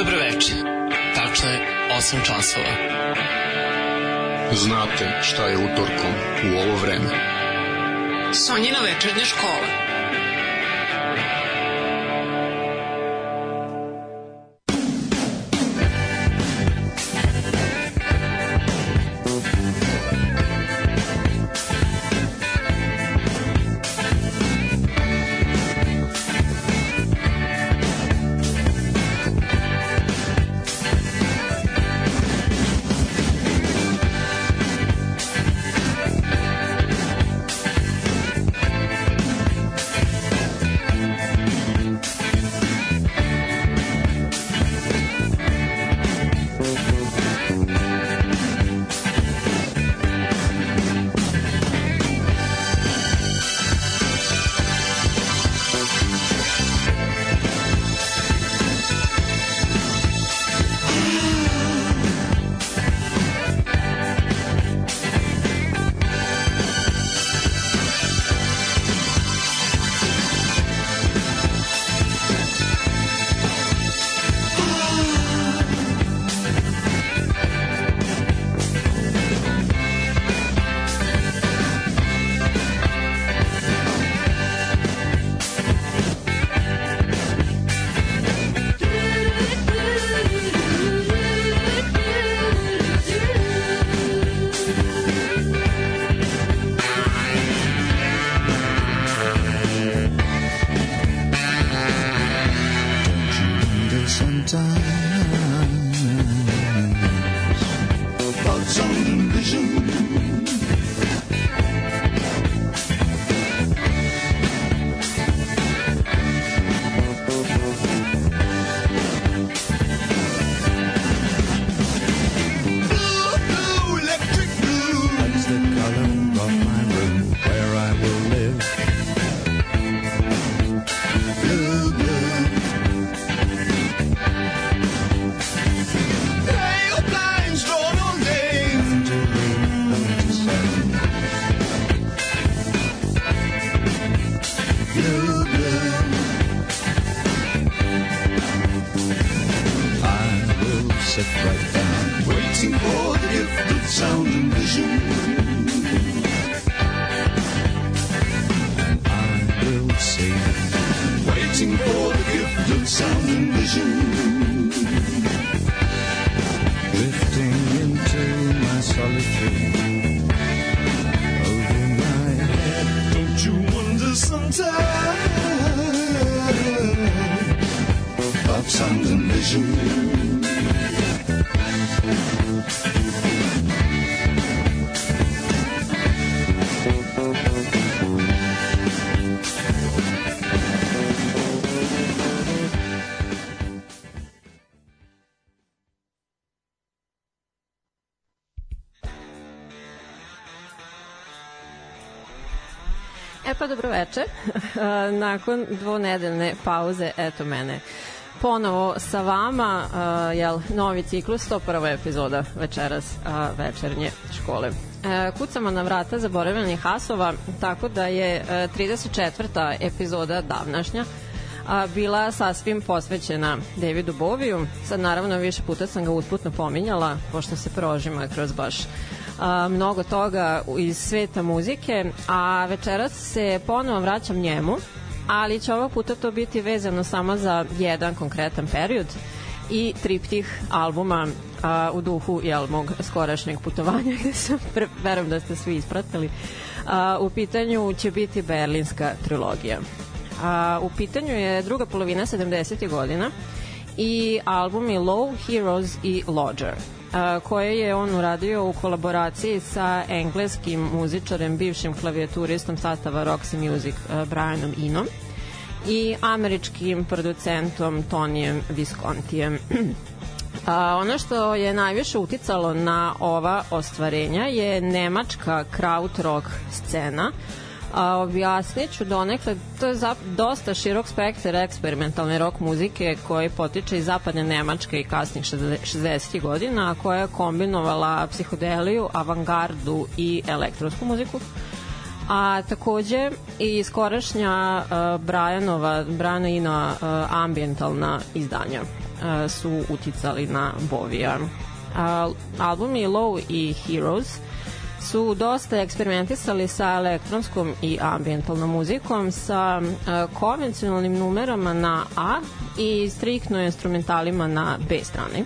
Dobroveče. Tačno je 8 časova. Znate šta je utorkom u ovo vreme. Sonjina večernja škola. Veče. Nakon dvonedeljne pauze, eto mene ponovo sa vama, uh, jel, novi ciklus, 101. epizoda večeras uh, večernje škole. Uh, kucamo na vrata zaboravljenih hasova, tako da je uh, 34. epizoda davnašnja a, bila sasvim posvećena Davidu Boviju. Sad naravno više puta sam ga usputno pominjala, pošto se prožima kroz baš a, mnogo toga iz sveta muzike, a večeras se ponovo vraćam njemu, ali će ovog puta to biti vezano samo za jedan konkretan period i triptih albuma a, u duhu jel, mog skorašnjeg putovanja gde sam, verujem da ste svi ispratili. A, u pitanju će biti berlinska trilogija. A, u pitanju je druga polovina 70. godina i albumi Low, Heroes i Lodger koje je on uradio u kolaboraciji sa engleskim muzičarem, bivšim klavijaturistom sastava Roxy Music, Brianom Inom i američkim producentom Tonijem Viscontijem. A, ono što je najviše uticalo na ova ostvarenja je nemačka krautrock scena, a objasnit ću donekle, to je zap, dosta širok spektar eksperimentalne rock muzike koji potiče iz zapadne Nemačke i kasnih 60. godina, a koja je kombinovala psihodeliju, avangardu i elektronsku muziku. A takođe i skorašnja uh, Brianova, Brianina uh, ambientalna izdanja uh, su uticali na Bovija. Uh, albumi Low i Heroes su dosta eksperimentisali sa elektronskom i ambientalnom muzikom, sa uh, konvencionalnim numerama na A i striktno instrumentalima na B strani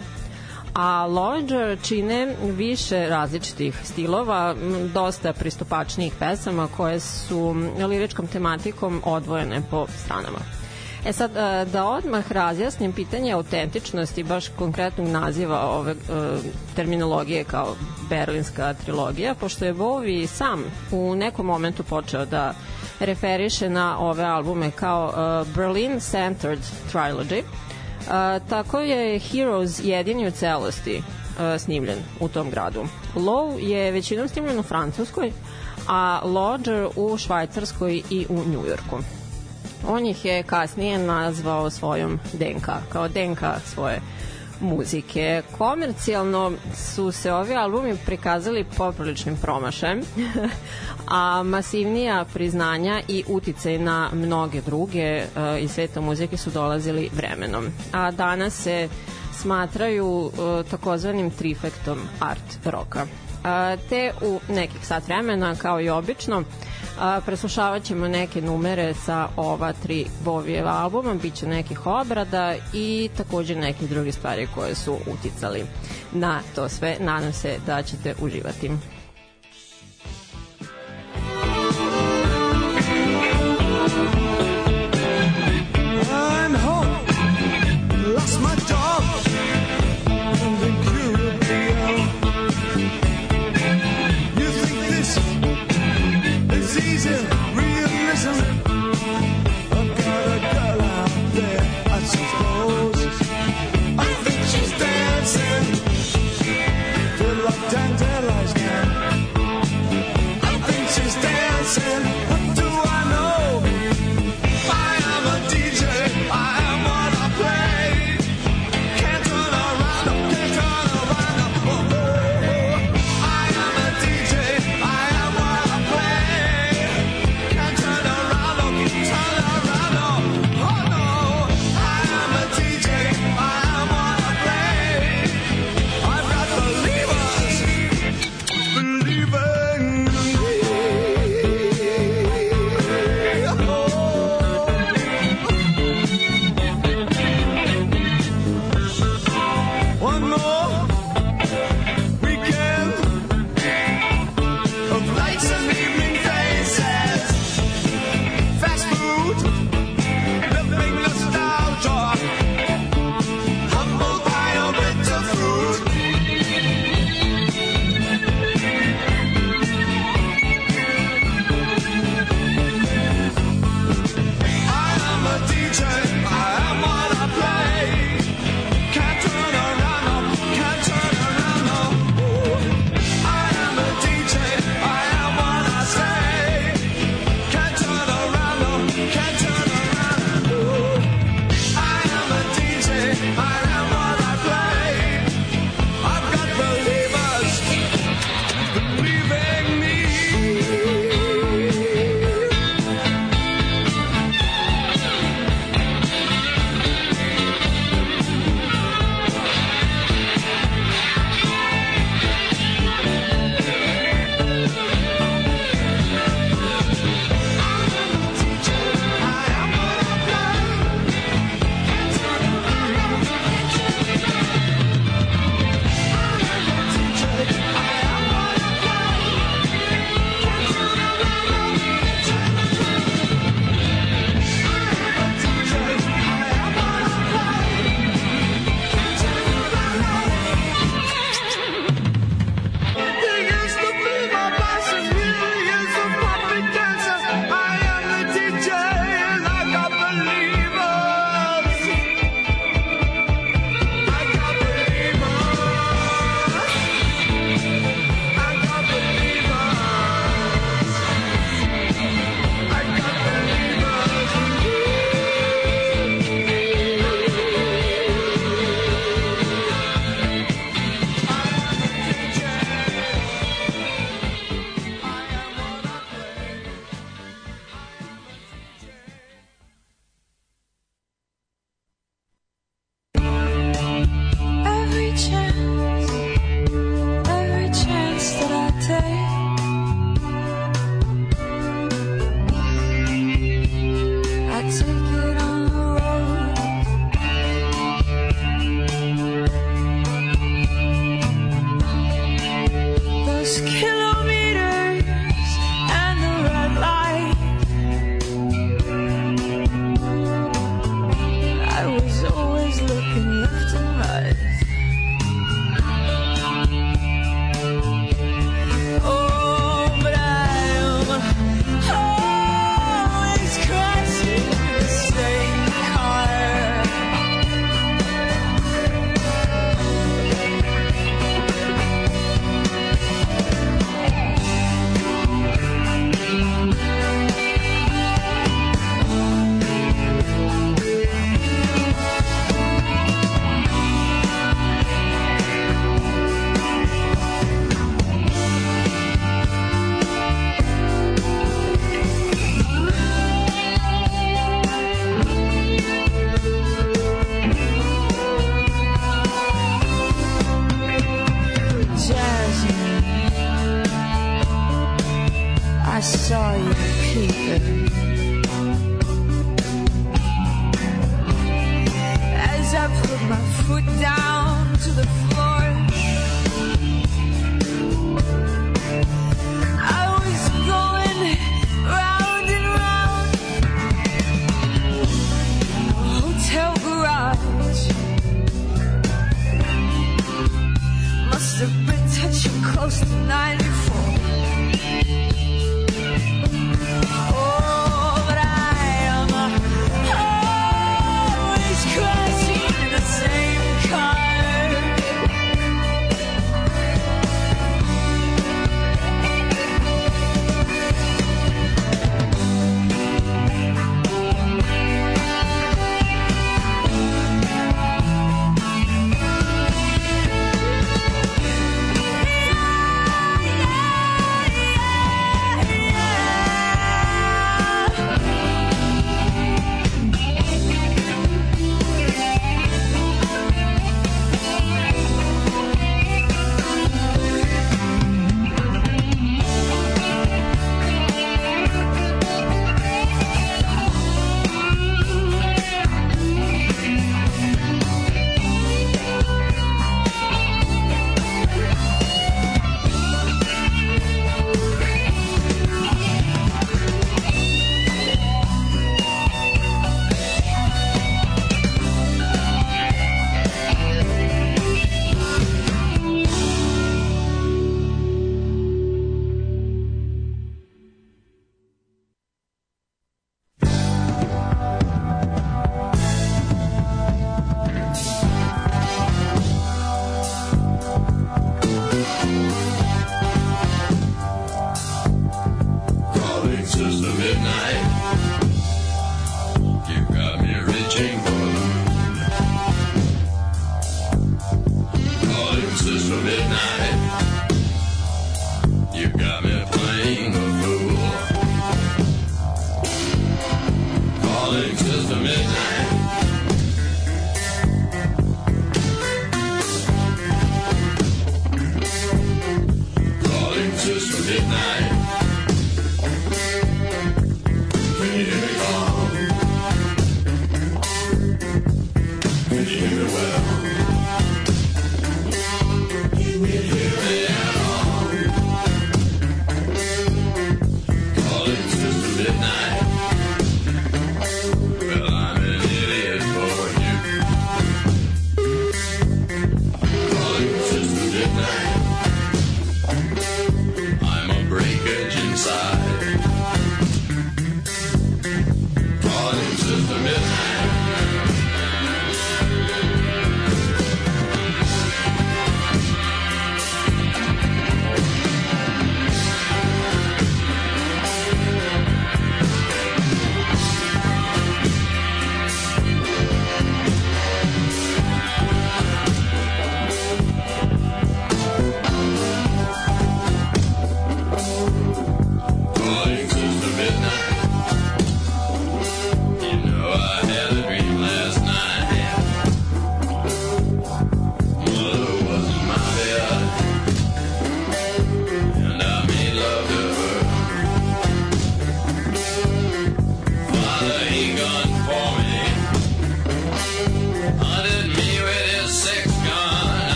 a Lodger čine više različitih stilova, dosta pristupačnijih pesama koje su liričkom tematikom odvojene po stranama. E sad, e, da odmah razjasnim pitanje autentičnosti baš konkretnog naziva ove e, terminologije kao berlinska trilogija, pošto je Bowie sam u nekom momentu počeo da referiše na ove albume kao e, Berlin Centered Trilogy, tako je Heroes jedini u celosti snimljen u tom gradu. Low je većinom snimljen u Francuskoj, a Lodger u Švajcarskoj i u Njujorku. On ih je kasnije nazvao svojom DNK, kao DNK svoje muzike. Komercijalno su se ovi albumi prikazali popriličnim promašajem, a masivnija priznanja i uticaj na mnoge druge uh, iz sveta muzike su dolazili vremenom. A danas se smatraju uh, takozvanim trifektom art roka. Te u nekih sat vremena, kao i obično, A, preslušavat ćemo neke numere sa ova tri Bovijeva albuma, bit će nekih obrada i takođe neke druge stvari koje su uticali na to sve. Nadam se da ćete uživati.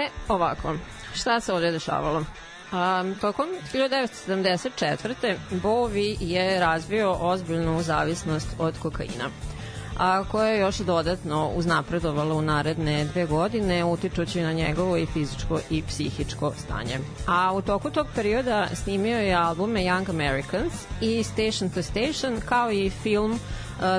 E, ovako, šta se ovde dešavalo? Um, tokom 1974. Bowie je razvio ozbiljnu zavisnost od kokaina a koja je još dodatno uznapredovalo u naredne dve godine utičući na njegovo i fizičko i psihičko stanje. A u toku tog perioda snimio je albume Young Americans i Station to Station kao i film uh,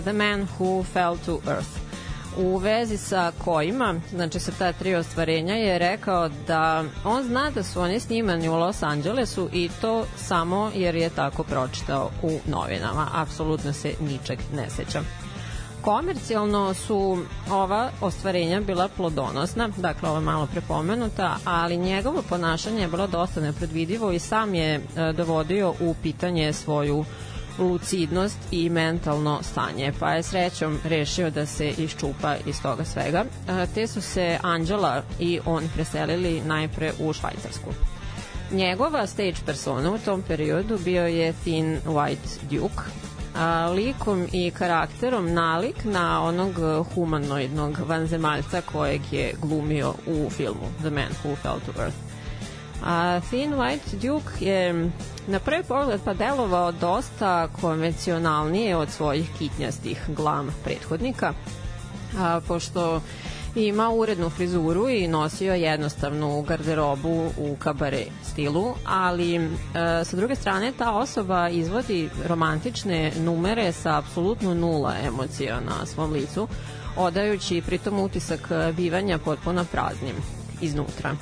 The Man Who Fell to Earth u vezi sa kojima, znači sa ta tri ostvarenja je rekao da on zna da su oni snimani u Los Angelesu i to samo jer je tako pročitao u novinama. Apsolutno se ničeg ne seća. Komercijalno su ova ostvarenja bila plodonosna, dakle ova malo prepomenuta, ali njegovo ponašanje je bilo dosta nepredvidivo i sam je e, dovodio u pitanje svoju lucidnost i mentalno stanje, pa je srećom rešio da se iščupa iz toga svega. E, te su se Anđela i on preselili najpre u Švajcarsku. Njegova stage persona u tom periodu bio je Thin White Duke, a, likom i karakterom nalik na onog humanoidnog vanzemaljca kojeg je glumio u filmu The Man Who Fell to Earth. A Thin White Duke je na prvi pogled pa delovao dosta konvencionalnije od svojih kitnjastih glam prethodnika, a, pošto ima urednu frizuru i nosio jednostavnu garderobu u kabare stilu, ali e, sa druge strane ta osoba izvodi romantične numere sa apsolutno nula emocija na svom licu, odajući pritom utisak bivanja potpuno praznim iznutra.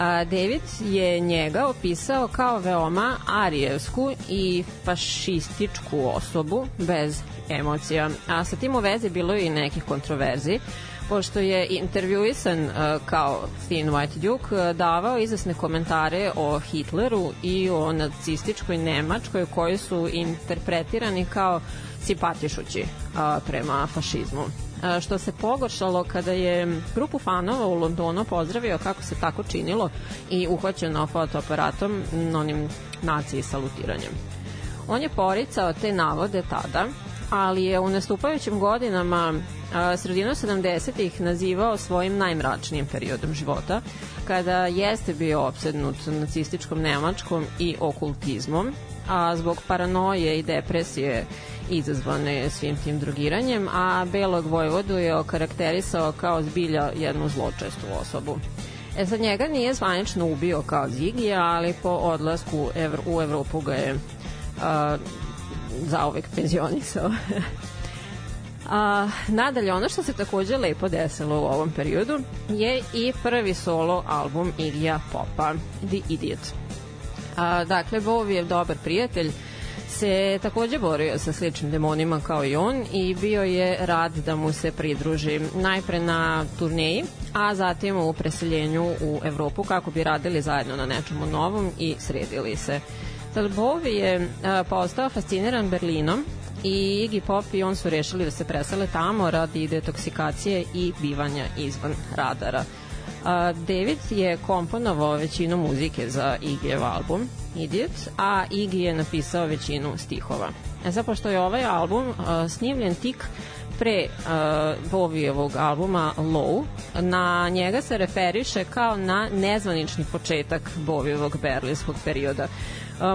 A, David je njega opisao kao veoma arijevsku i fašističku osobu bez emocija. A sa tim u vezi bilo je i nekih kontroverzi pošto je intervjuisan kao Thin White Duke, davao izasne komentare o Hitleru i o nacističkoj Nemačkoj koji su interpretirani kao simpatišući prema fašizmu što se pogoršalo kada je grupu fanova u Londonu pozdravio kako se tako činilo i uhvaćeno fotoaparatom onim naciji salutiranjem. On je poricao te navode tada, ali je u nastupajućim godinama sredinu 70-ih nazivao svojim najmračnijim periodom života, kada jeste bio obsednut nacističkom Nemačkom i okultizmom, a zbog paranoje i depresije izazvane svim tim drogiranjem, a Belog Vojvodu je okarakterisao kao zbilja jednu zločestu osobu. E sad njega nije zvanično ubio kao Zigija, ali po odlasku u Evropu ga je uh, zaovek penzionisao. A, nadalje, ono što se takođe lepo desilo u ovom periodu je i prvi solo album Igija Popa, The Idiot. A, dakle, Bowie je dobar prijatelj, se takođe borio sa sličnim demonima kao i on i bio je rad da mu se pridruži najpre na turneji, a zatim u preseljenju u Evropu kako bi radili zajedno na nečemu novom i sredili se. Sad Bowie je a, postao fasciniran Berlinom i Iggy Pop i on su rešili da se presele tamo radi detoksikacije i bivanja izvan radara. A, David je komponovao većinu muzike za Iggyjev album Idiot, a Iggy je napisao većinu stihova. E sad, pošto je ovaj album a, snimljen tik pre uh, Bovijevog albuma Low, na njega se referiše kao na nezvanični početak Bovijevog berlinskog perioda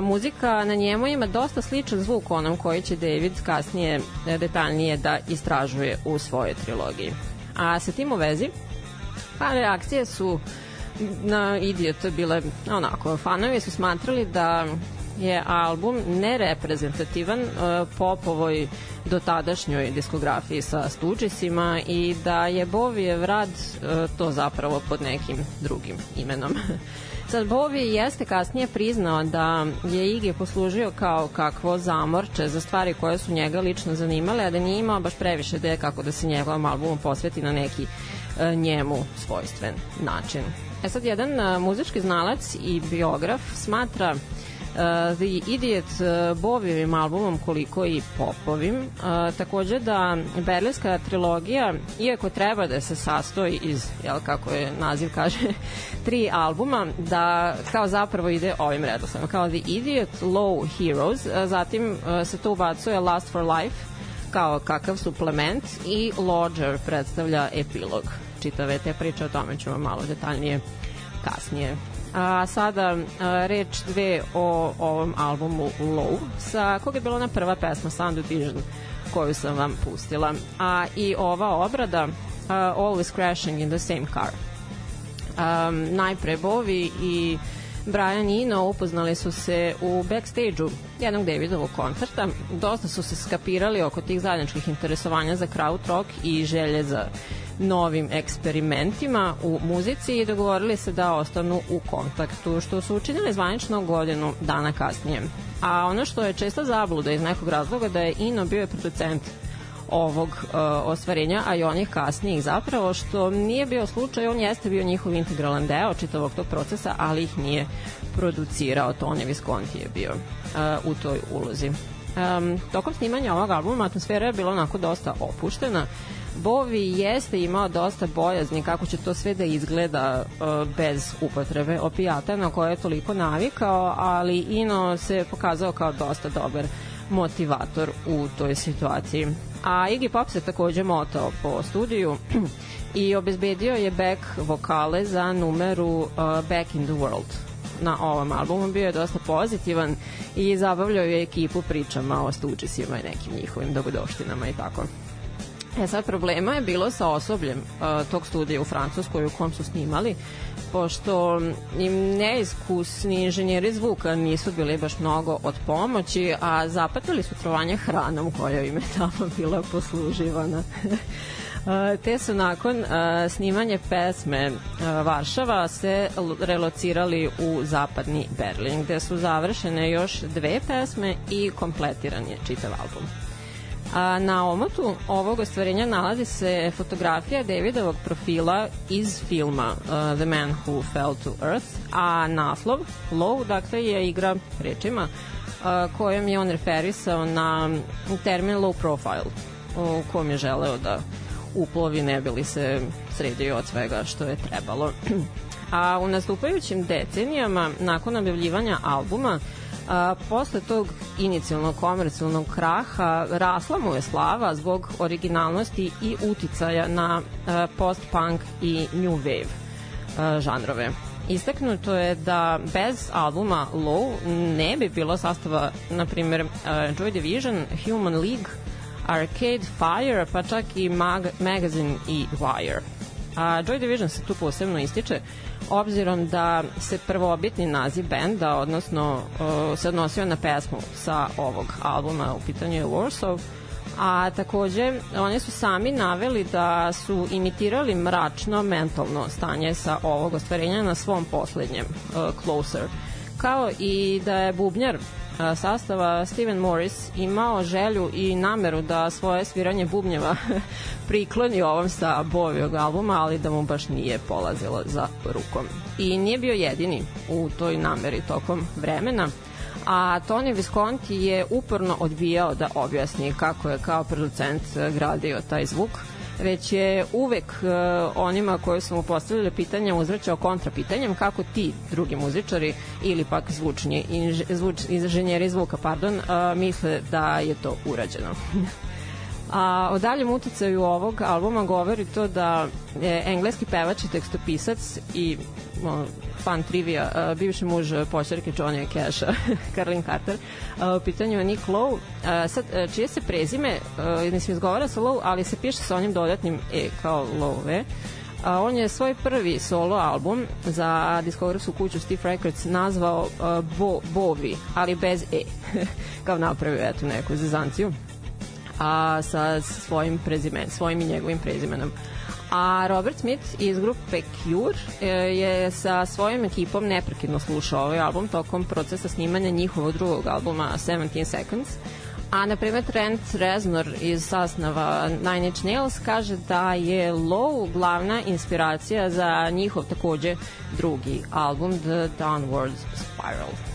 muzika na njemu ima dosta sličan zvuk onom koji će David kasnije detaljnije da istražuje u svojoj trilogiji. A sa tim u vezi, pa reakcije su na Idiot bile onako, fanovi su smatrali da je album nereprezentativan uh, popovoj dotadašnjoj diskografiji sa Stoogesima i da je Bovijev rad uh, to zapravo pod nekim drugim imenom. Sad, Bowie jeste kasnije priznao da je Iggy poslužio kao kakvo zamorče za stvari koje su njega lično zanimale, a da nije imao baš previše ideje kako da se njegovom albumu posveti na neki e, njemu svojstven način. E sad, jedan e, muzički znalac i biograf smatra uh, The Idiot uh, Bovijevim albumom koliko i popovim. Uh, takođe da berlinska trilogija, iako treba da se sastoji iz, jel, kako je naziv kaže, tri albuma, da kao zapravo ide ovim redosledom, kao The Idiot, Low Heroes, uh, zatim uh, se to ubacuje Last for Life, kao kakav suplement i Lodger predstavlja epilog čitave te priče, o tome vam malo detaljnije kasnije. A sada a, reč dve o ovom albumu Low, sa koga je bila ona prva pesma Sound Vision koju sam vam pustila. A i ova obrada uh, Always Crashing in the Same Car. Um, najpre Bovi i Brian i Ino upoznali su se u backstage-u jednog Davidovog koncerta. Dosta su se skapirali oko tih zajedničkih interesovanja za krautrock i želje za novim eksperimentima u muzici i dogovorili se da ostanu u kontaktu, što su učinili zvanično godinu dana kasnije. A ono što je često zabluda iz nekog razloga da je Ino bio je producent ovog uh, ostvarenja, a i onih kasnijih zapravo, što nije bio slučaj, on jeste bio njihov integralan deo čitavog tog procesa, ali ih nije producirao, Tony Visconti je bio uh, u toj ulozi. Um, tokom snimanja ovog albuma atmosfera je bila onako dosta opuštena, Bovi jeste imao dosta bojazni kako će to sve da izgleda uh, bez upotrebe opijata na koje je toliko navikao, ali Ino se pokazao kao dosta dobar motivator u toj situaciji. A Iggy Pop se takođe motao po studiju i obezbedio je back vokale za numeru uh, Back in the World na ovom albumu bio je dosta pozitivan i zabavljao je ekipu pričama o Stoogesima i nekim njihovim dogodoštinama i tako. E sad problema je bilo sa osobljem uh, tog studija u Francuskoj u kom su snimali, pošto im neiskusni inženjeri zvuka nisu bili baš mnogo od pomoći, a zapatili su trovanje hranom koja im je tamo bila posluživana. te su nakon uh, snimanje pesme uh, Varšava se relocirali u zapadni Berlin, gde su završene još dve pesme i kompletiran je čitav album. A, na omotu ovog ostvarenja nalazi se fotografija Davidovog profila iz filma uh, The Man Who Fell to Earth, a naslov Low, dakle, je igra rečima uh, kojom je on referisao na termin low profile u kom je želeo da uplovi ne bili se sredio od svega što je trebalo. A u nastupajućim decenijama, nakon objavljivanja albuma, a, posle tog inicijalnog komercijalnog kraha rasla mu je slava zbog originalnosti i uticaja na post-punk i new wave a, žanrove. Istaknuto je da bez albuma Low ne bi bilo sastava, na primjer, Joy Division, Human League, Arcade Fire, pa čak i Mag Magazine i Wire. A Joy Division se tu posebno ističe obzirom da se prvobitni naziv benda, odnosno uh, se odnosio na pesmu sa ovog albuma, u pitanju je Warsaw, a takođe oni su sami naveli da su imitirali mračno mentalno stanje sa ovog ostvarenja na svom poslednjem uh, Closer kao i da je bubnjar sastava Steven Morris imao želju i nameru da svoje sviranje bubnjeva prikloni ovom sa Bovijog albuma, ali da mu baš nije polazilo za rukom. I nije bio jedini u toj nameri tokom vremena a Tony Visconti je uporno odbijao da objasni kako je kao producent gradio taj zvuk već je uvek uh, onima koji su mu postavljali pitanja uzvraćao kontra pitanjem kako ti drugi muzičari ili pak zvučni inž, zvuč, inženjeri zvuka pardon, uh, misle da je to urađeno. A o daljem uticaju ovog albuma govori to da je engleski pevač i tekstopisac i o, fan trivia, uh, bivši muž počerke Johnny Casha, Carlin Carter, uh, u pitanju je Nick Lowe. Uh, sad, uh, čije se prezime, uh, mislim, izgovara sa Lowe, ali se piše sa onim dodatnim E kao Lowe. A on je svoj prvi solo album za diskografsku kuću Steve Records nazvao uh, Bo, Bovi, ali bez E. kao napravio eto neku zezanciju a sa svojim prezimen, svojim i njegovim prezimenom. A Robert Smith iz grupe Cure e, je sa svojom ekipom neprekidno slušao ovaj album tokom procesa snimanja njihovog drugog albuma 17 Seconds. A, na primjer, Trent Reznor iz sasnava Nine Inch Nails kaže da je Low glavna inspiracija za njihov takođe drugi album The Downward Spiral.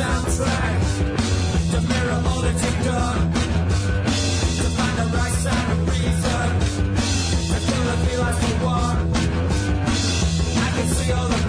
Soundtrack, to mirror all that you've done. To find the right of reason, one. I can see all the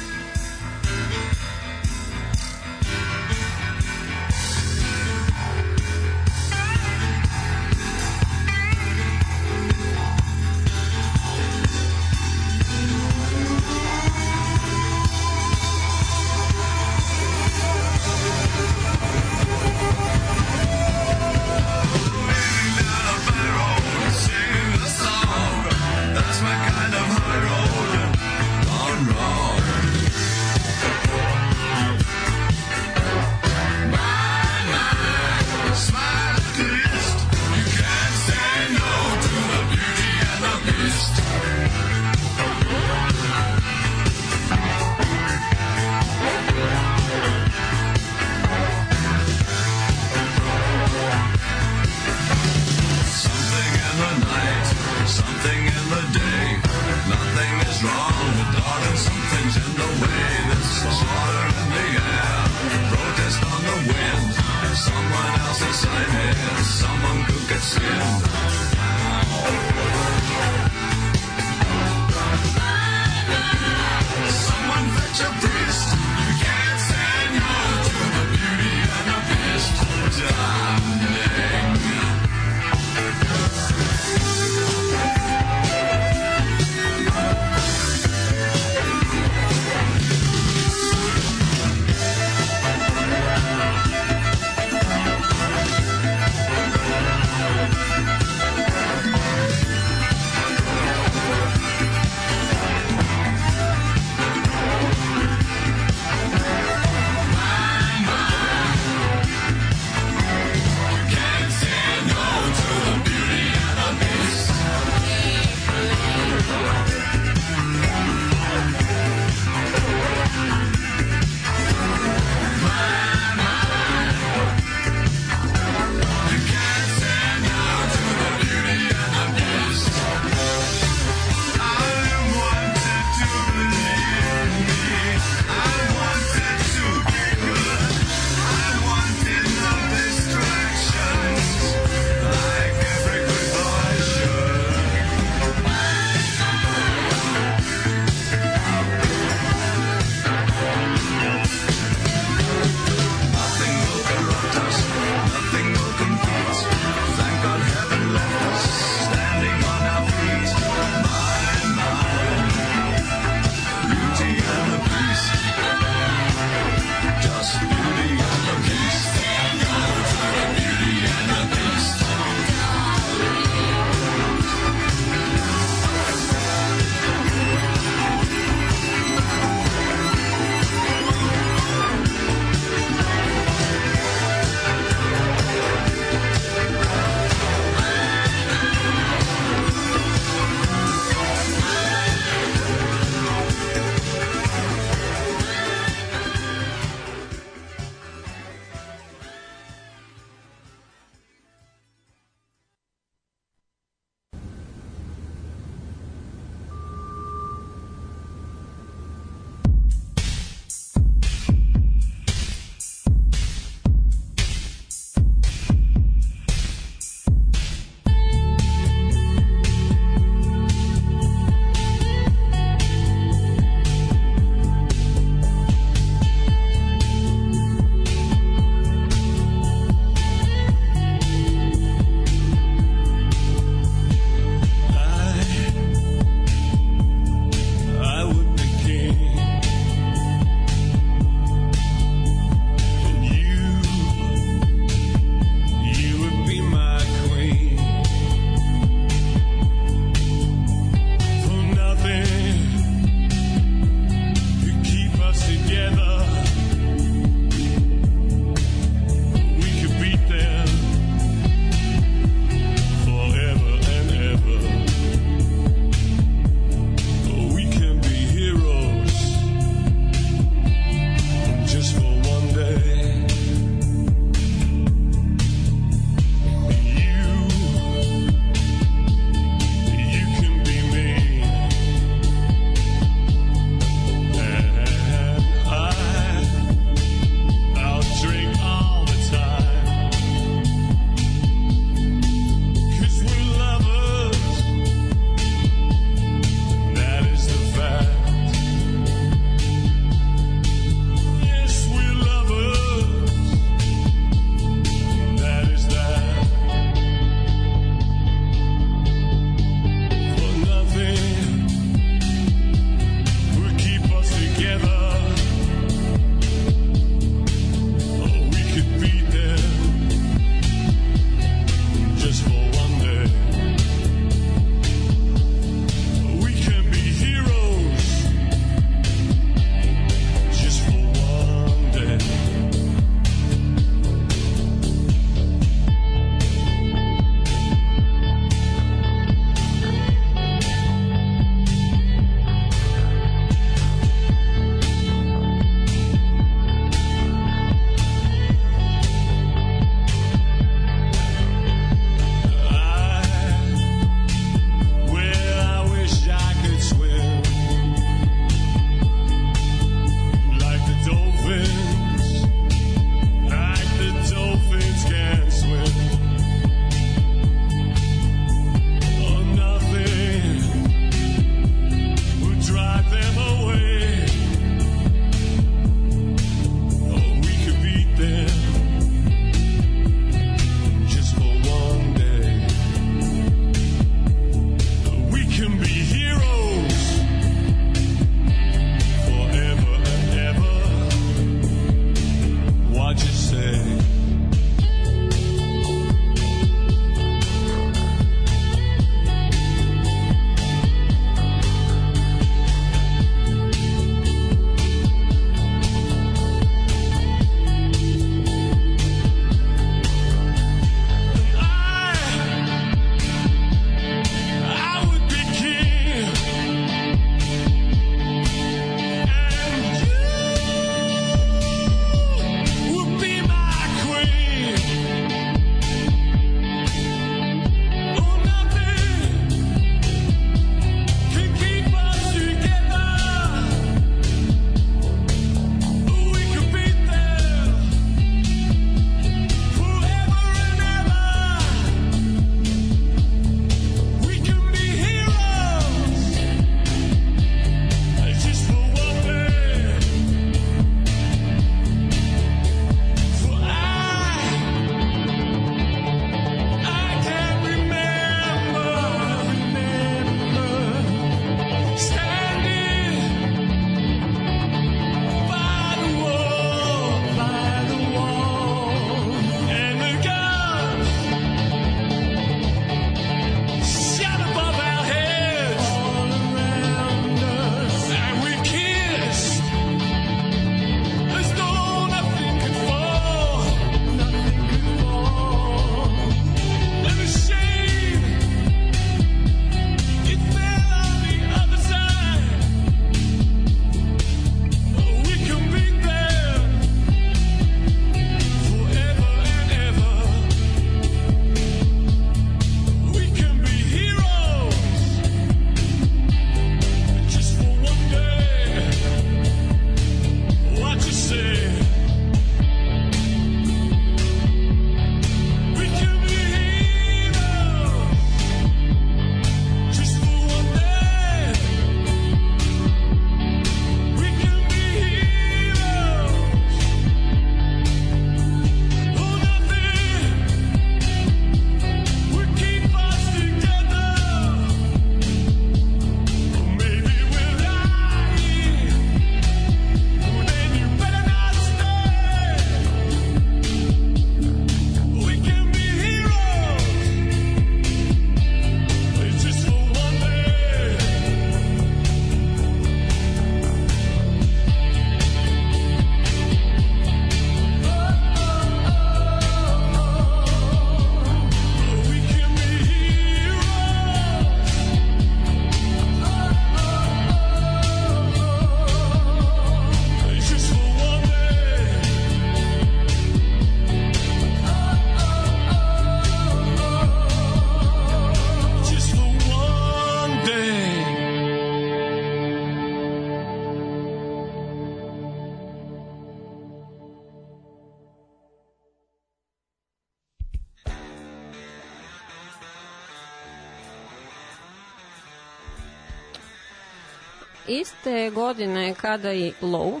iste godine kada i Low,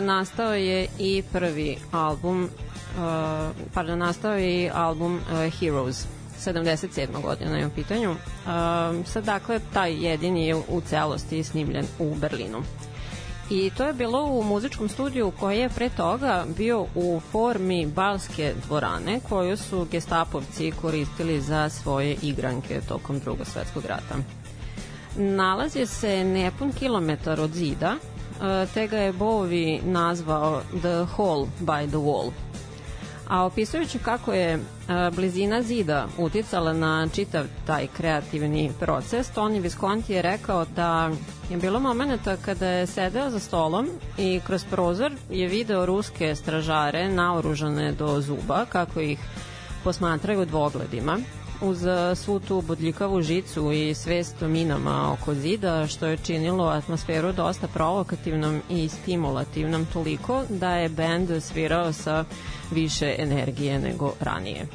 nastao je i prvi album, pardon, nastao je i album Heroes. 77. godina je u pitanju. Uh, sad, dakle, taj jedini je u celosti snimljen u Berlinu. I to je bilo u muzičkom studiju koji je pre toga bio u formi balske dvorane koju su gestapovci koristili za svoje igranke tokom drugog svetskog rata. Nalazi se nepun kilometar od zida, e, te ga je Bowie nazvao The Hall by the Wall. A opisujući kako je e, blizina zida uticala na čitav taj kreativni proces, Tony Visconti je rekao da je bilo momenta kada je sedeo za stolom i kroz prozor je video ruske stražare naoružane do zuba kako ih posmatraju dvogledima uz e, svu tu bodljikavu žicu i svest o minama oko zida, što je činilo atmosferu dosta provokativnom i stimulativnom toliko da je bend svirao sa više energije nego ranije.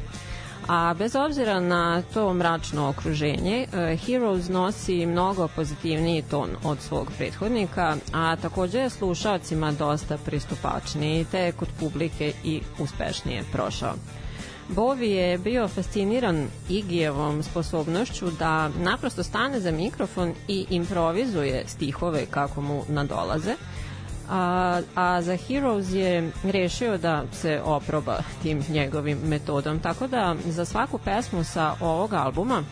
A bez obzira na to mračno okruženje, e, Heroes nosi mnogo pozitivniji ton od svog prethodnika, a takođe je slušalcima dosta pristupačniji, te je kod publike i uspešnije prošao. Bovi je bio fasciniran Igijevom sposobnošću da naprosto stane za mikrofon i improvizuje stihove kako mu nadolaze, a, a za Heroes je rešio da se oproba tim njegovim metodom, tako da za svaku pesmu sa ovog albuma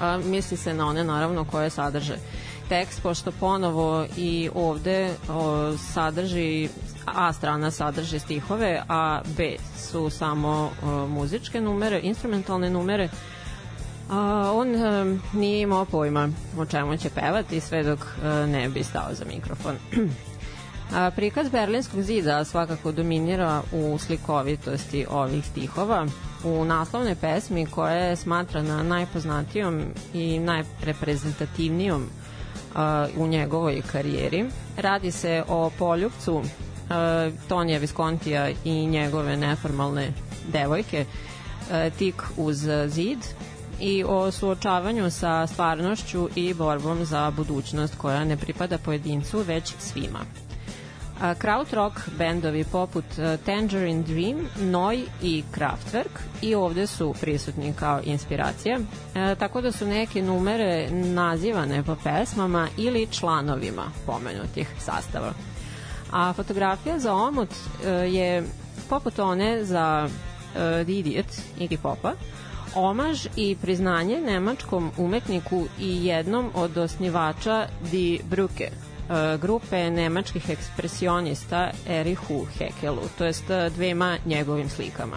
a, misli se na one naravno koje sadrže tekst, pošto ponovo i ovde o, sadrži A strana sadrži stihove, a B su samo o, muzičke numere, instrumentalne numere. A, on a, nije imao pojma o čemu će pevati sve dok a, ne bi stao za mikrofon. A, prikaz Berlinskog zida svakako dominira u slikovitosti ovih stihova. U naslovnoj pesmi koja je smatrana najpoznatijom i najreprezentativnijom u njegovoj karijeri. Radi se o poljubcu uh, Tonija Viskontija i njegove neformalne devojke uh, tik uz zid i o suočavanju sa stvarnošću i borbom za budućnost koja ne pripada pojedincu već svima krautrock bendovi poput Tangerine Dream, Noi i Kraftwerk i ovde su prisutni kao inspiracija, e, tako da su neke numere nazivane po pesmama ili članovima pomenutih sastava. A fotografija za omot e, je poput one za e, The Idiot Iggy Popa, omaž i priznanje nemačkom umetniku i jednom od osnivača Die Brücke, E, grupe nemačkih ekspresionista Erihu Hekelu, to jest dvema njegovim slikama.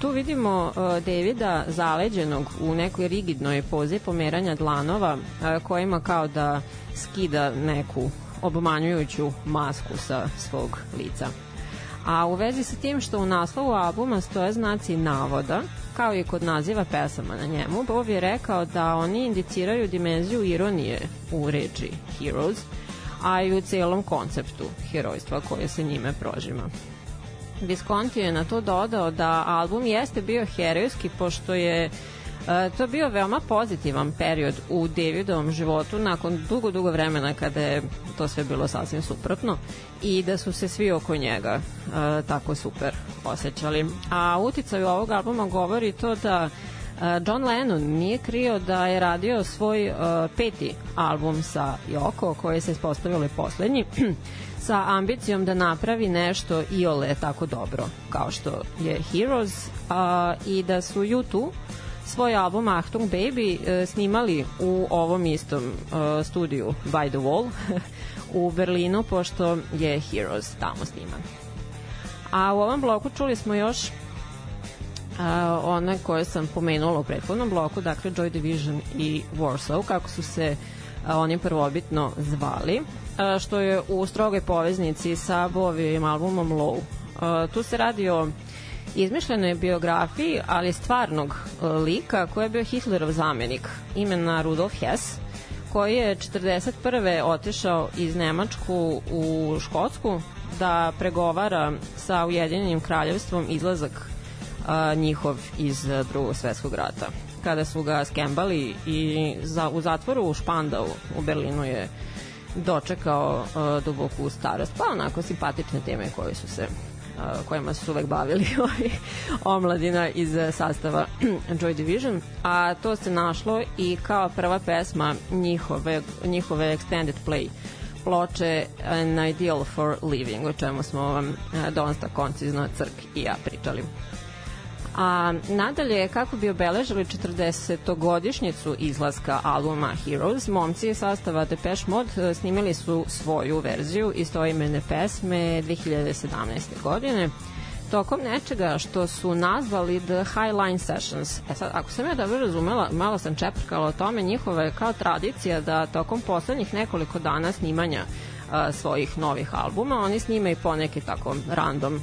Tu vidimo uh, Davida zaleđenog u nekoj rigidnoj pozi pomeranja dlanova uh, kojima kao da skida neku obmanjujuću masku sa svog lica. A u vezi sa tim što u naslovu albuma stoje znaci navoda, kao i kod naziva pesama na njemu, Bob je rekao da oni indiciraju dimenziju ironije u reči Heroes, a i u celom konceptu herojstva koje se njime prožima. Visconti je na to dodao da album jeste bio herojski pošto je E, to je bio veoma pozitivan period u Davidovom životu nakon dugo, dugo vremena kada je to sve bilo sasvim suprotno i da su se svi oko njega e, tako super osjećali. A uticaju ovog albuma govori to da John Lennon nije krio da je radio svoj uh, peti album sa Yoko, koji se ispostavilo poslednji, sa ambicijom da napravi nešto i ole tako dobro kao što je Heroes uh, i da su U2 svoj album Achtung Baby uh, snimali u ovom istom uh, studiju By the Wall u Berlinu, pošto je Heroes tamo sniman. A u ovom bloku čuli smo još uh, one koje sam pomenula u prethodnom bloku, dakle Joy Division i Warsaw, kako su se uh, oni prvobitno zvali, što je u strogoj poveznici sa Bovijim albumom Low. Tu se radi o izmišljenoj biografiji, ali stvarnog uh, lika koji je bio Hitlerov zamenik, imena Rudolf Hess, koji je 41. otišao iz Nemačku u Škotsku da pregovara sa Ujedinjenim kraljevstvom izlazak a, njihov iz drugog svetskog rata. Kada su ga skembali i za, u zatvoru u Špandau u Berlinu je dočekao uh, duboku starost. Pa onako simpatične teme koje su se kojima su uvek bavili ovi omladina iz sastava Joy Division, a to se našlo i kao prva pesma njihove, njihove extended play ploče An Ideal for Living, o čemu smo vam uh, dosta koncizno Crk i ja pričali. A nadalje, kako bi obeležili 40-godišnjicu izlaska albuma Heroes, momci sastava Depeche Mode snimili su svoju verziju istoimene pesme 2017. godine tokom nečega što su nazvali The Highline Sessions. E sad, ako sam ja dobro razumela, malo sam čeprkala o tome, njihova je kao tradicija da tokom poslednjih nekoliko dana snimanja a, svojih novih albuma, oni snime i poneke tako random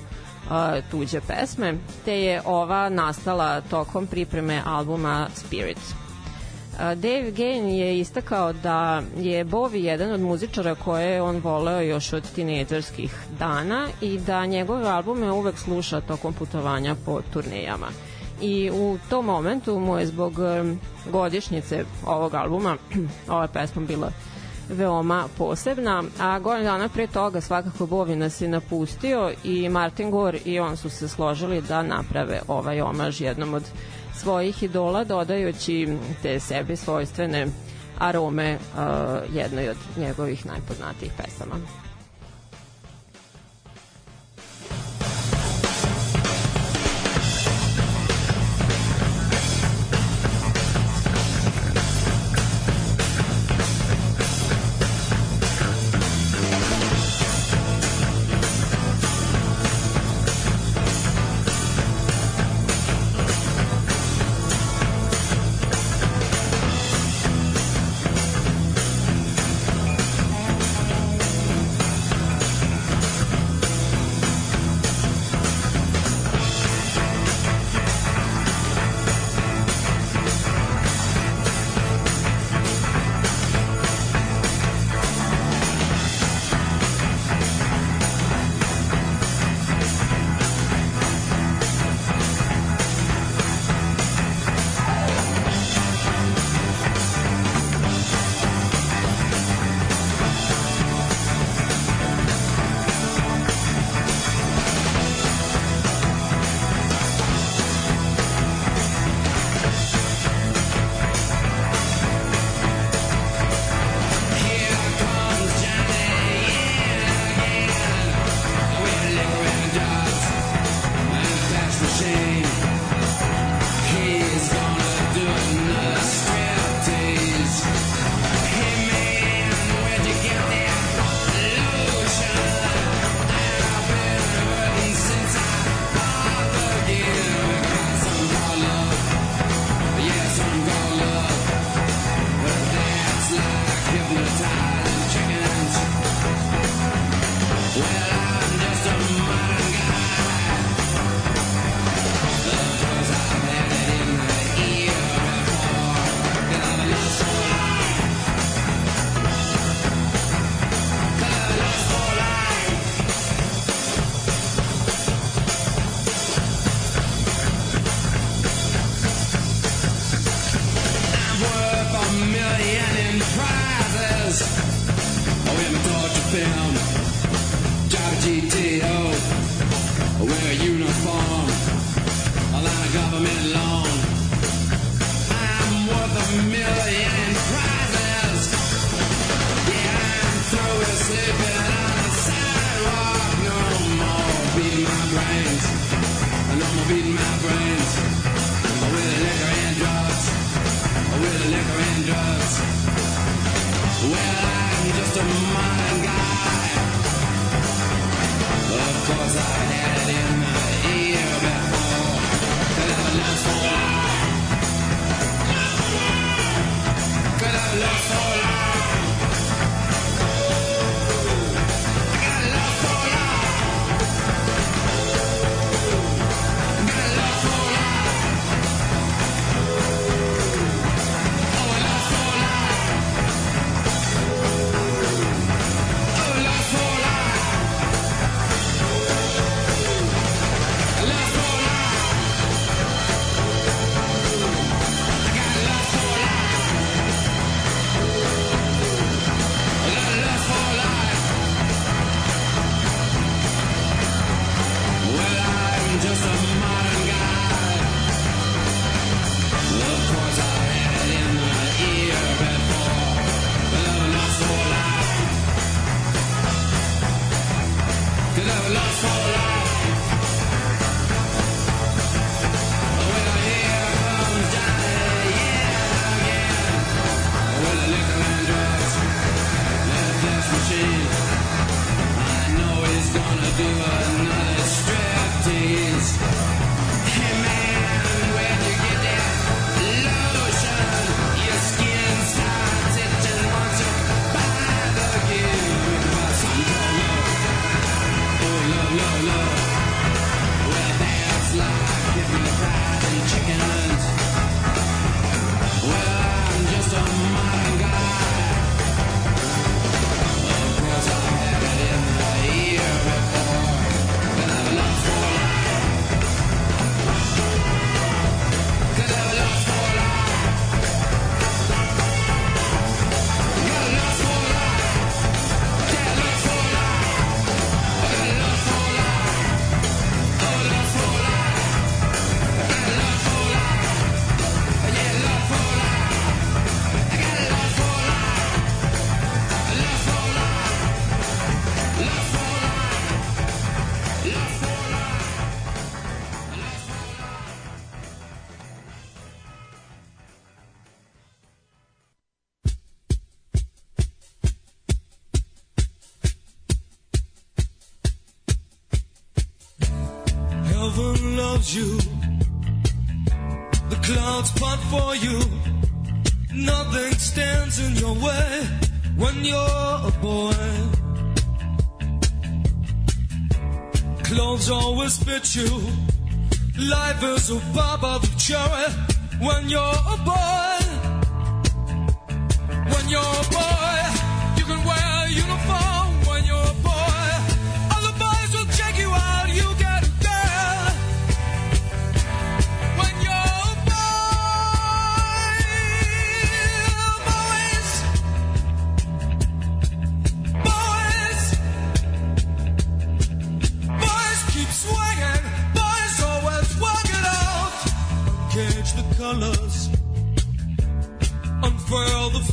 uh, tuđe pesme, te je ova nastala tokom pripreme albuma Spirit. Uh, Dave Gain je istakao da je Bowie jedan od muzičara koje je on voleo još od tinejdžerskih dana i da njegove albume uvek sluša tokom putovanja po turnejama. I u tom momentu mu je zbog um, godišnjice ovog albuma ova pesma bila veoma posebna, a godinu dana pre toga svakako Bovi nas je napustio i Martin Gore i on su se složili da naprave ovaj omaž jednom od svojih idola dodajući te sebi svojstvene arome uh, jednoj od njegovih najpoznatijih pesama.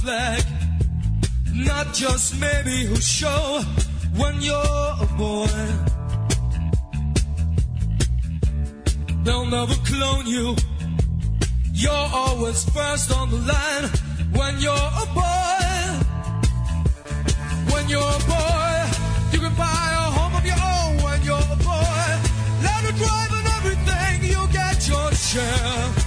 Flag. Not just maybe who show when you're a boy. They'll never clone you. You're always first on the line when you're a boy. When you're a boy, you can buy a home of your own when you're a boy. Let her drive and everything, you get your share.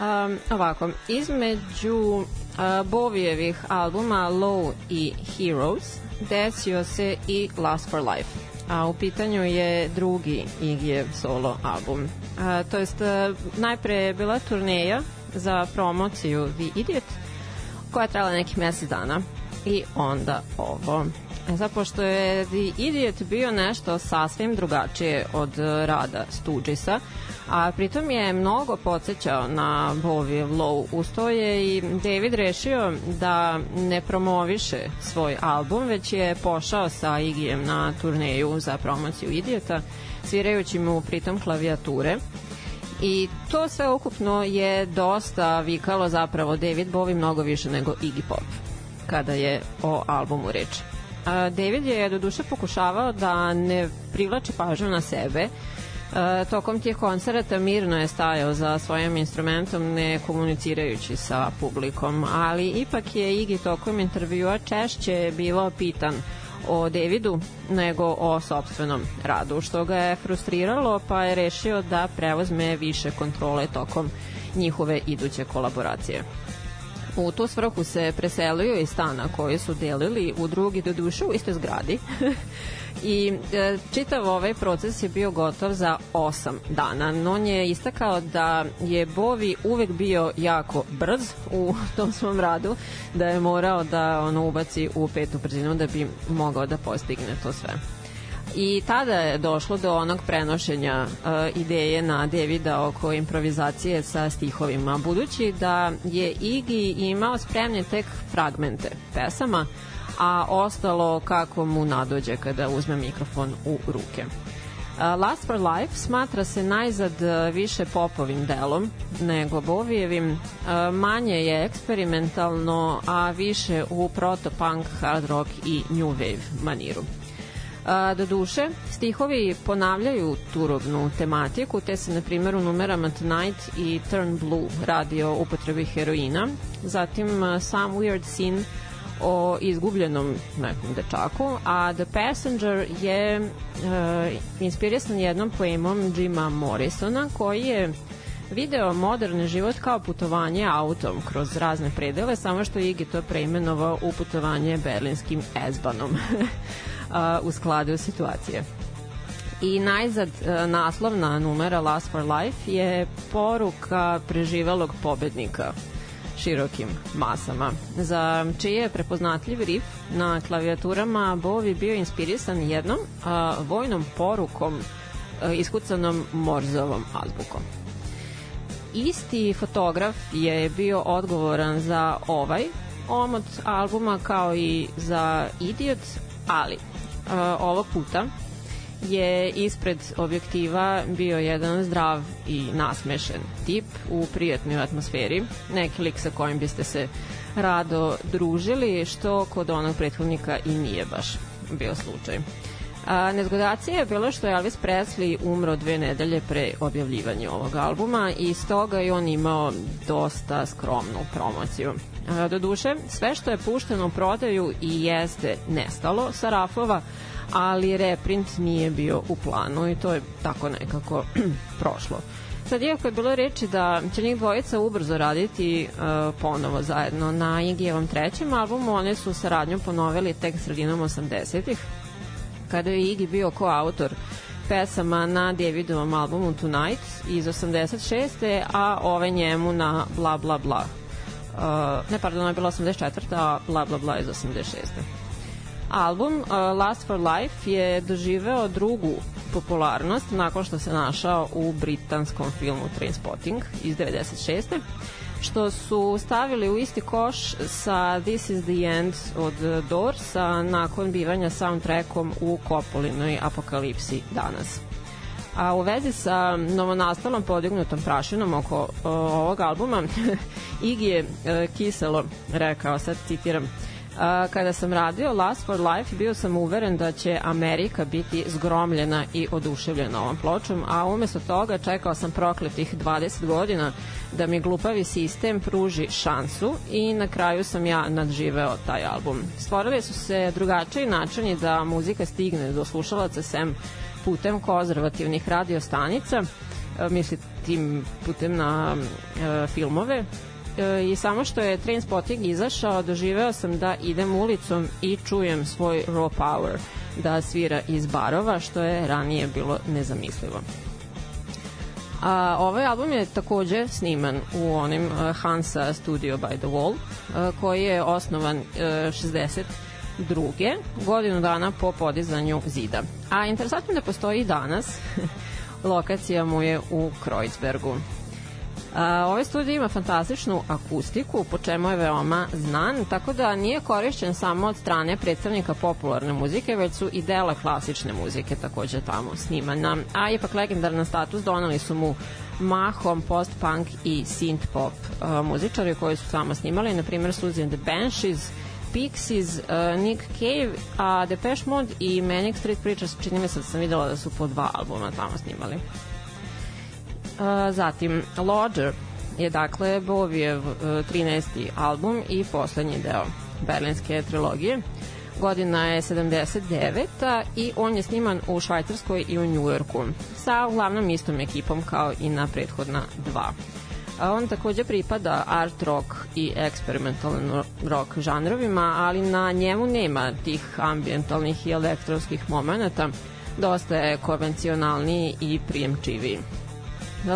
Um, ovako, između uh, Bovijevih albuma Low i Heroes desio se i Last for Life a u pitanju je drugi Igijev solo album. A, to jest, a, najpre je bila turneja za promociju The Idiot, koja je trajala nekih mesec dana i onda ovo. E sad, pošto je The Idiot bio nešto sasvim drugačije od rada Stooges'a, a pritom je mnogo podsjećao na Bowie Low. Usto je i David rešio da ne promoviše svoj album, već je pošao sa Igijem na turneju za promociju Idiota, svirajući mu pritom klavijature. I to sve ukupno je dosta vikalo zapravo David Bowie mnogo više nego Iggy Pop kada je o albumu reč. David je do duše pokušavao da ne privlači pažnju na sebe, E, tokom tih koncerata mirno je stajao za svojim instrumentom ne komunicirajući sa publikom, ali ipak je Iggy tokom intervjua češće bilo pitan o Davidu nego o sobstvenom radu, što ga je frustriralo pa je rešio da preuzme više kontrole tokom njihove iduće kolaboracije. U tu svrhu se preselio iz stana koji su delili u drugi do duše u istoj zgradi i e, čitav ovaj proces je bio gotov za 8 dana. On je istakao da je Bovi uvek bio jako brz u tom svom radu, da je morao da ono ubaci u petu brzinu da bi mogao da postigne to sve. I tada je došlo do onog prenošenja uh, ideje na Davida oko improvizacije sa stihovima, budući da je Iggy imao spremne tek fragmente pesama, a ostalo kako mu nadođe kada uzme mikrofon u ruke. Last for Life smatra se najzad više popovim delom nego Bovijevim, manje je eksperimentalno, a više u proto-punk, hard rock i new wave maniru. A, do duše, stihovi ponavljaju turobnu tematiku, te se na primjer u numerama Tonight i Turn Blue radi o upotrebi heroina, zatim Some Weird Scene o izgubljenom nekom dečaku, a The Passenger je uh, inspirisan jednom poemom Jima Morrisona koji je video moderni život kao putovanje autom kroz razne predele, samo što Iggy to preimenovao u putovanje berlinskim ezbanom u skladu situacije. I najzad naslovna numera Last for Life je poruka preživelog pobednika širokim masama, za čiji je prepoznatljiv rif na klavijaturama Bovi bio inspirisan jednom a, vojnom porukom a, iskucanom Morzovom azbukom. Isti fotograf je bio odgovoran za ovaj omot albuma kao i za Idiot, ali ovog puta je ispred objektiva bio jedan zdrav i nasmešen tip u prijatnoj atmosferi, neki lik sa kojim biste se rado družili, što kod onog prethodnika i nije baš bio slučaj. A, nezgodacija je bilo što je Elvis Presley umro dve nedelje pre objavljivanja ovog albuma i stoga je on imao dosta skromnu promociju. A, do duše, sve što je pušteno u prodaju i jeste nestalo sa rafova, ali reprint nije bio u planu i to je tako nekako prošlo. Sad, iako je bilo reči da će njih dvojica ubrzo raditi uh, ponovo zajedno na Igijevom trećem albumu, one su saradnju ponovili tek sredinom 80-ih, kada je Igi bio koautor pesama na Davidovom albumu Tonight iz 86. a ove njemu na Bla Bla Bla. Uh, ne, pardon, ona je bila 84. a Bla Bla Bla iz 86. Album uh, Last for Life je doživeo drugu popularnost nakon što se našao u britanskom filmu Trainspotting iz 96 što su stavili u isti koš sa This is the End od Doorsa nakon bivanja soundtrackom u Kopolinoj apokalipsi danas. A u vezi sa novonastalom podignutom prašinom oko ovog albuma, Iggy je e, kiselo rekao, sad citiram, kada sam radio Last for Life bio sam uveren da će Amerika biti zgromljena i oduševljena ovom pločom, a umesto toga čekao sam prokletih 20 godina da mi glupavi sistem pruži šansu i na kraju sam ja nadživeo taj album. Stvorili su se drugačiji načini da muzika stigne do slušalaca sem putem konzervativnih radiostanica, e, misli tim putem na e, filmove i samo što je Trainspotting izašao, doživeo sam da idem ulicom i čujem svoj raw power da svira iz barova, što je ranije bilo nezamislivo. A, ovaj album je takođe sniman u onim uh, Hansa Studio by the Wall, uh, koji je osnovan uh, 62. godinu dana po podizanju zida. A interesantno da postoji i danas, lokacija mu je u Kreuzbergu. A, ovaj studij ima fantastičnu akustiku, po čemu je veoma znan, tako da nije korišćen samo od strane predstavnika popularne muzike, već su i dela klasične muzike takođe tamo snimana. A ipak legendarna status donali su mu mahom post-punk i synth-pop muzičari koji su tamo snimali, na primjer Suzy and the Banshees, Pixies, uh, Nick Cave, a Depeche Mode i Manic Street Preachers, čini mi se da sam videla da su po dva albuma tamo snimali. Zatim, Lodger je dakle Bovijev uh, 13. album i poslednji deo berlinske trilogije. Godina je 79. i on je sniman u Švajcarskoj i u Njujorku sa uglavnom istom ekipom kao i na prethodna dva. On takođe pripada art rock i eksperimentalno rock žanrovima, ali na njemu nema tih ambientalnih i elektronskih momenta, dosta je konvencionalniji i prijemčiviji.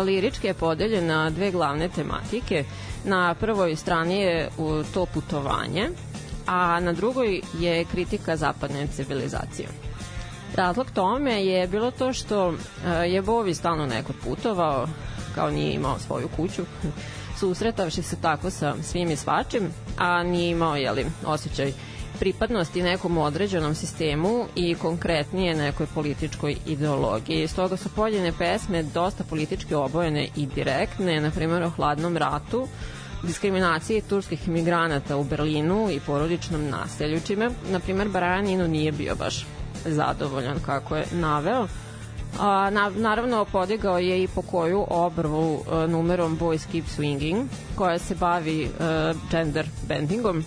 Lirički je podeljen na dve glavne tematike. Na prvoj strani je to putovanje, a na drugoj je kritika zapadne civilizacije. Razlog tome je bilo to što e, je Bovi stalno nekod putovao, kao nije imao svoju kuću, susretavši se tako sa svim i svačim, a nije imao jeli, osjećaj pripadnosti nekom određenom sistemu i konkretnije nekoj političkoj ideologiji. Stoga su poljene pesme dosta politički obojene i direktne, na primjer o hladnom ratu, diskriminaciji turskih imigranata u Berlinu i porodičnom naselju, čime, na primjer, Brian Eno nije bio baš zadovoljan kako je naveo. A, na, naravno, podigao je i po koju obrvu a, numerom Boys Keep Swinging, koja se bavi a, gender bendingom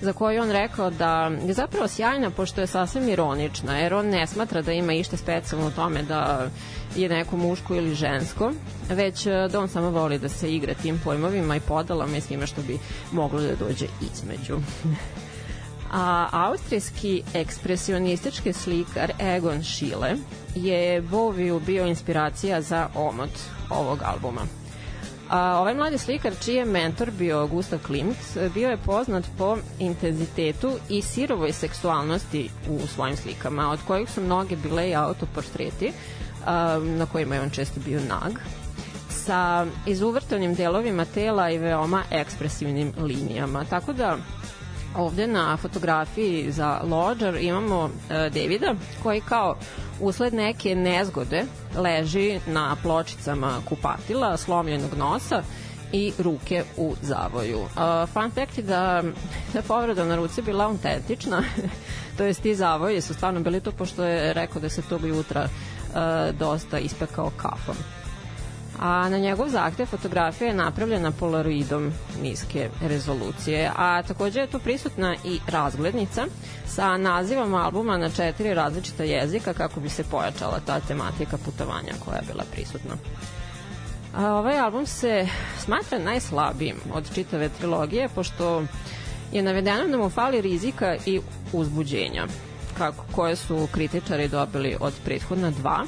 za koju on rekao da je zapravo sjajna pošto je sasvim ironična, jer on ne smatra da ima ište specijalno u tome da je neko muško ili žensko, već da on samo voli da se igra tim pojmovima i podalama i svime što bi moglo da dođe između. A austrijski ekspresionistički slikar Egon Schiele je Boviju bio inspiracija za omot ovog albuma. A, ovaj mladi slikar, čiji je mentor bio Gustav Klimt, bio je poznat po intenzitetu i sirovoj seksualnosti u svojim slikama, od kojih su mnoge bile i autoportreti, a, na kojima je on često bio nag, sa izuvrtanim delovima tela i veoma ekspresivnim linijama. Tako da ovde na fotografiji za Lodger imamo uh, Davida koji kao usled neke nezgode leži na pločicama kupatila, slomljenog nosa i ruke u zavoju. Uh, fun fact je da, da povreda na ruci bila autentična, to jest ti zavoji su stvarno bili to pošto je rekao da se tog jutra uh, dosta ispekao kafom a na njegov zahtev fotografija je napravljena polaroidom niske rezolucije, a takođe je tu prisutna i razglednica sa nazivom albuma na četiri različita jezika kako bi se pojačala ta tematika putovanja koja je bila prisutna. A ovaj album se smatra najslabijim od čitave trilogije, pošto je navedeno da mu fali rizika i uzbuđenja, kako, koje su kritičari dobili od prethodna dva,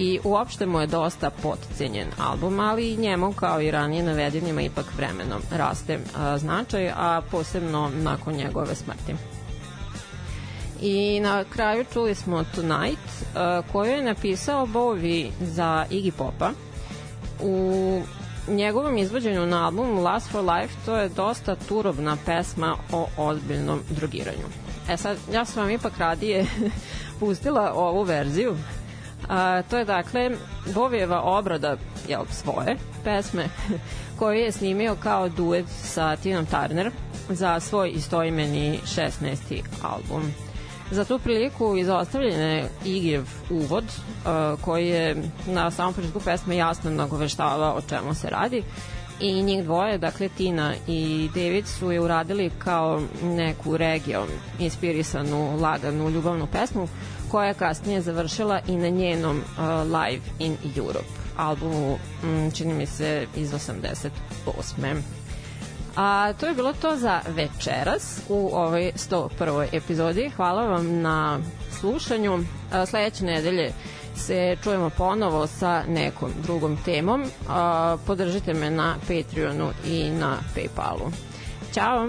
i uopšte mu je dosta potcenjen album, ali njemu kao i ranije navedenima ipak vremenom raste a, značaj, a posebno nakon njegove smrti. I na kraju čuli smo Tonight, a, koju je napisao Bowie za Iggy Popa. U njegovom izvođenju na album Last for Life to je dosta turobna pesma o ozbiljnom drogiranju. E sad, ja sam vam ipak radije pustila ovu verziju A, to je dakle Bovijeva obrada jel, svoje pesme koju je snimio kao duet sa Tinom Turner za svoj istoimeni 16. album. Za tu priliku izostavljen je Igijev uvod uh, koji je na samom početku pesme jasno nagoveštavao o čemu se radi i njih dvoje, dakle Tina i David su je uradili kao neku regijom inspirisanu, laganu, ljubavnu pesmu koja je kasnije završila i na njenom uh, Live in Europe albumu, m, čini mi se, iz 88. A to je bilo to za večeras u ovoj 101. epizodi. Hvala vam na slušanju. A, sledeće nedelje se čujemo ponovo sa nekom drugom temom. A, podržite me na Patreonu i na Paypalu. Ćao!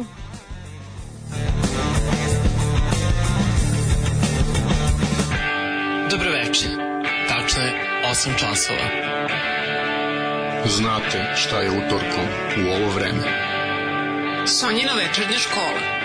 Dobroveče. Tačno je 8 časova. Znate šta je utorkom u ovo vreme. Sonjina večernja škola.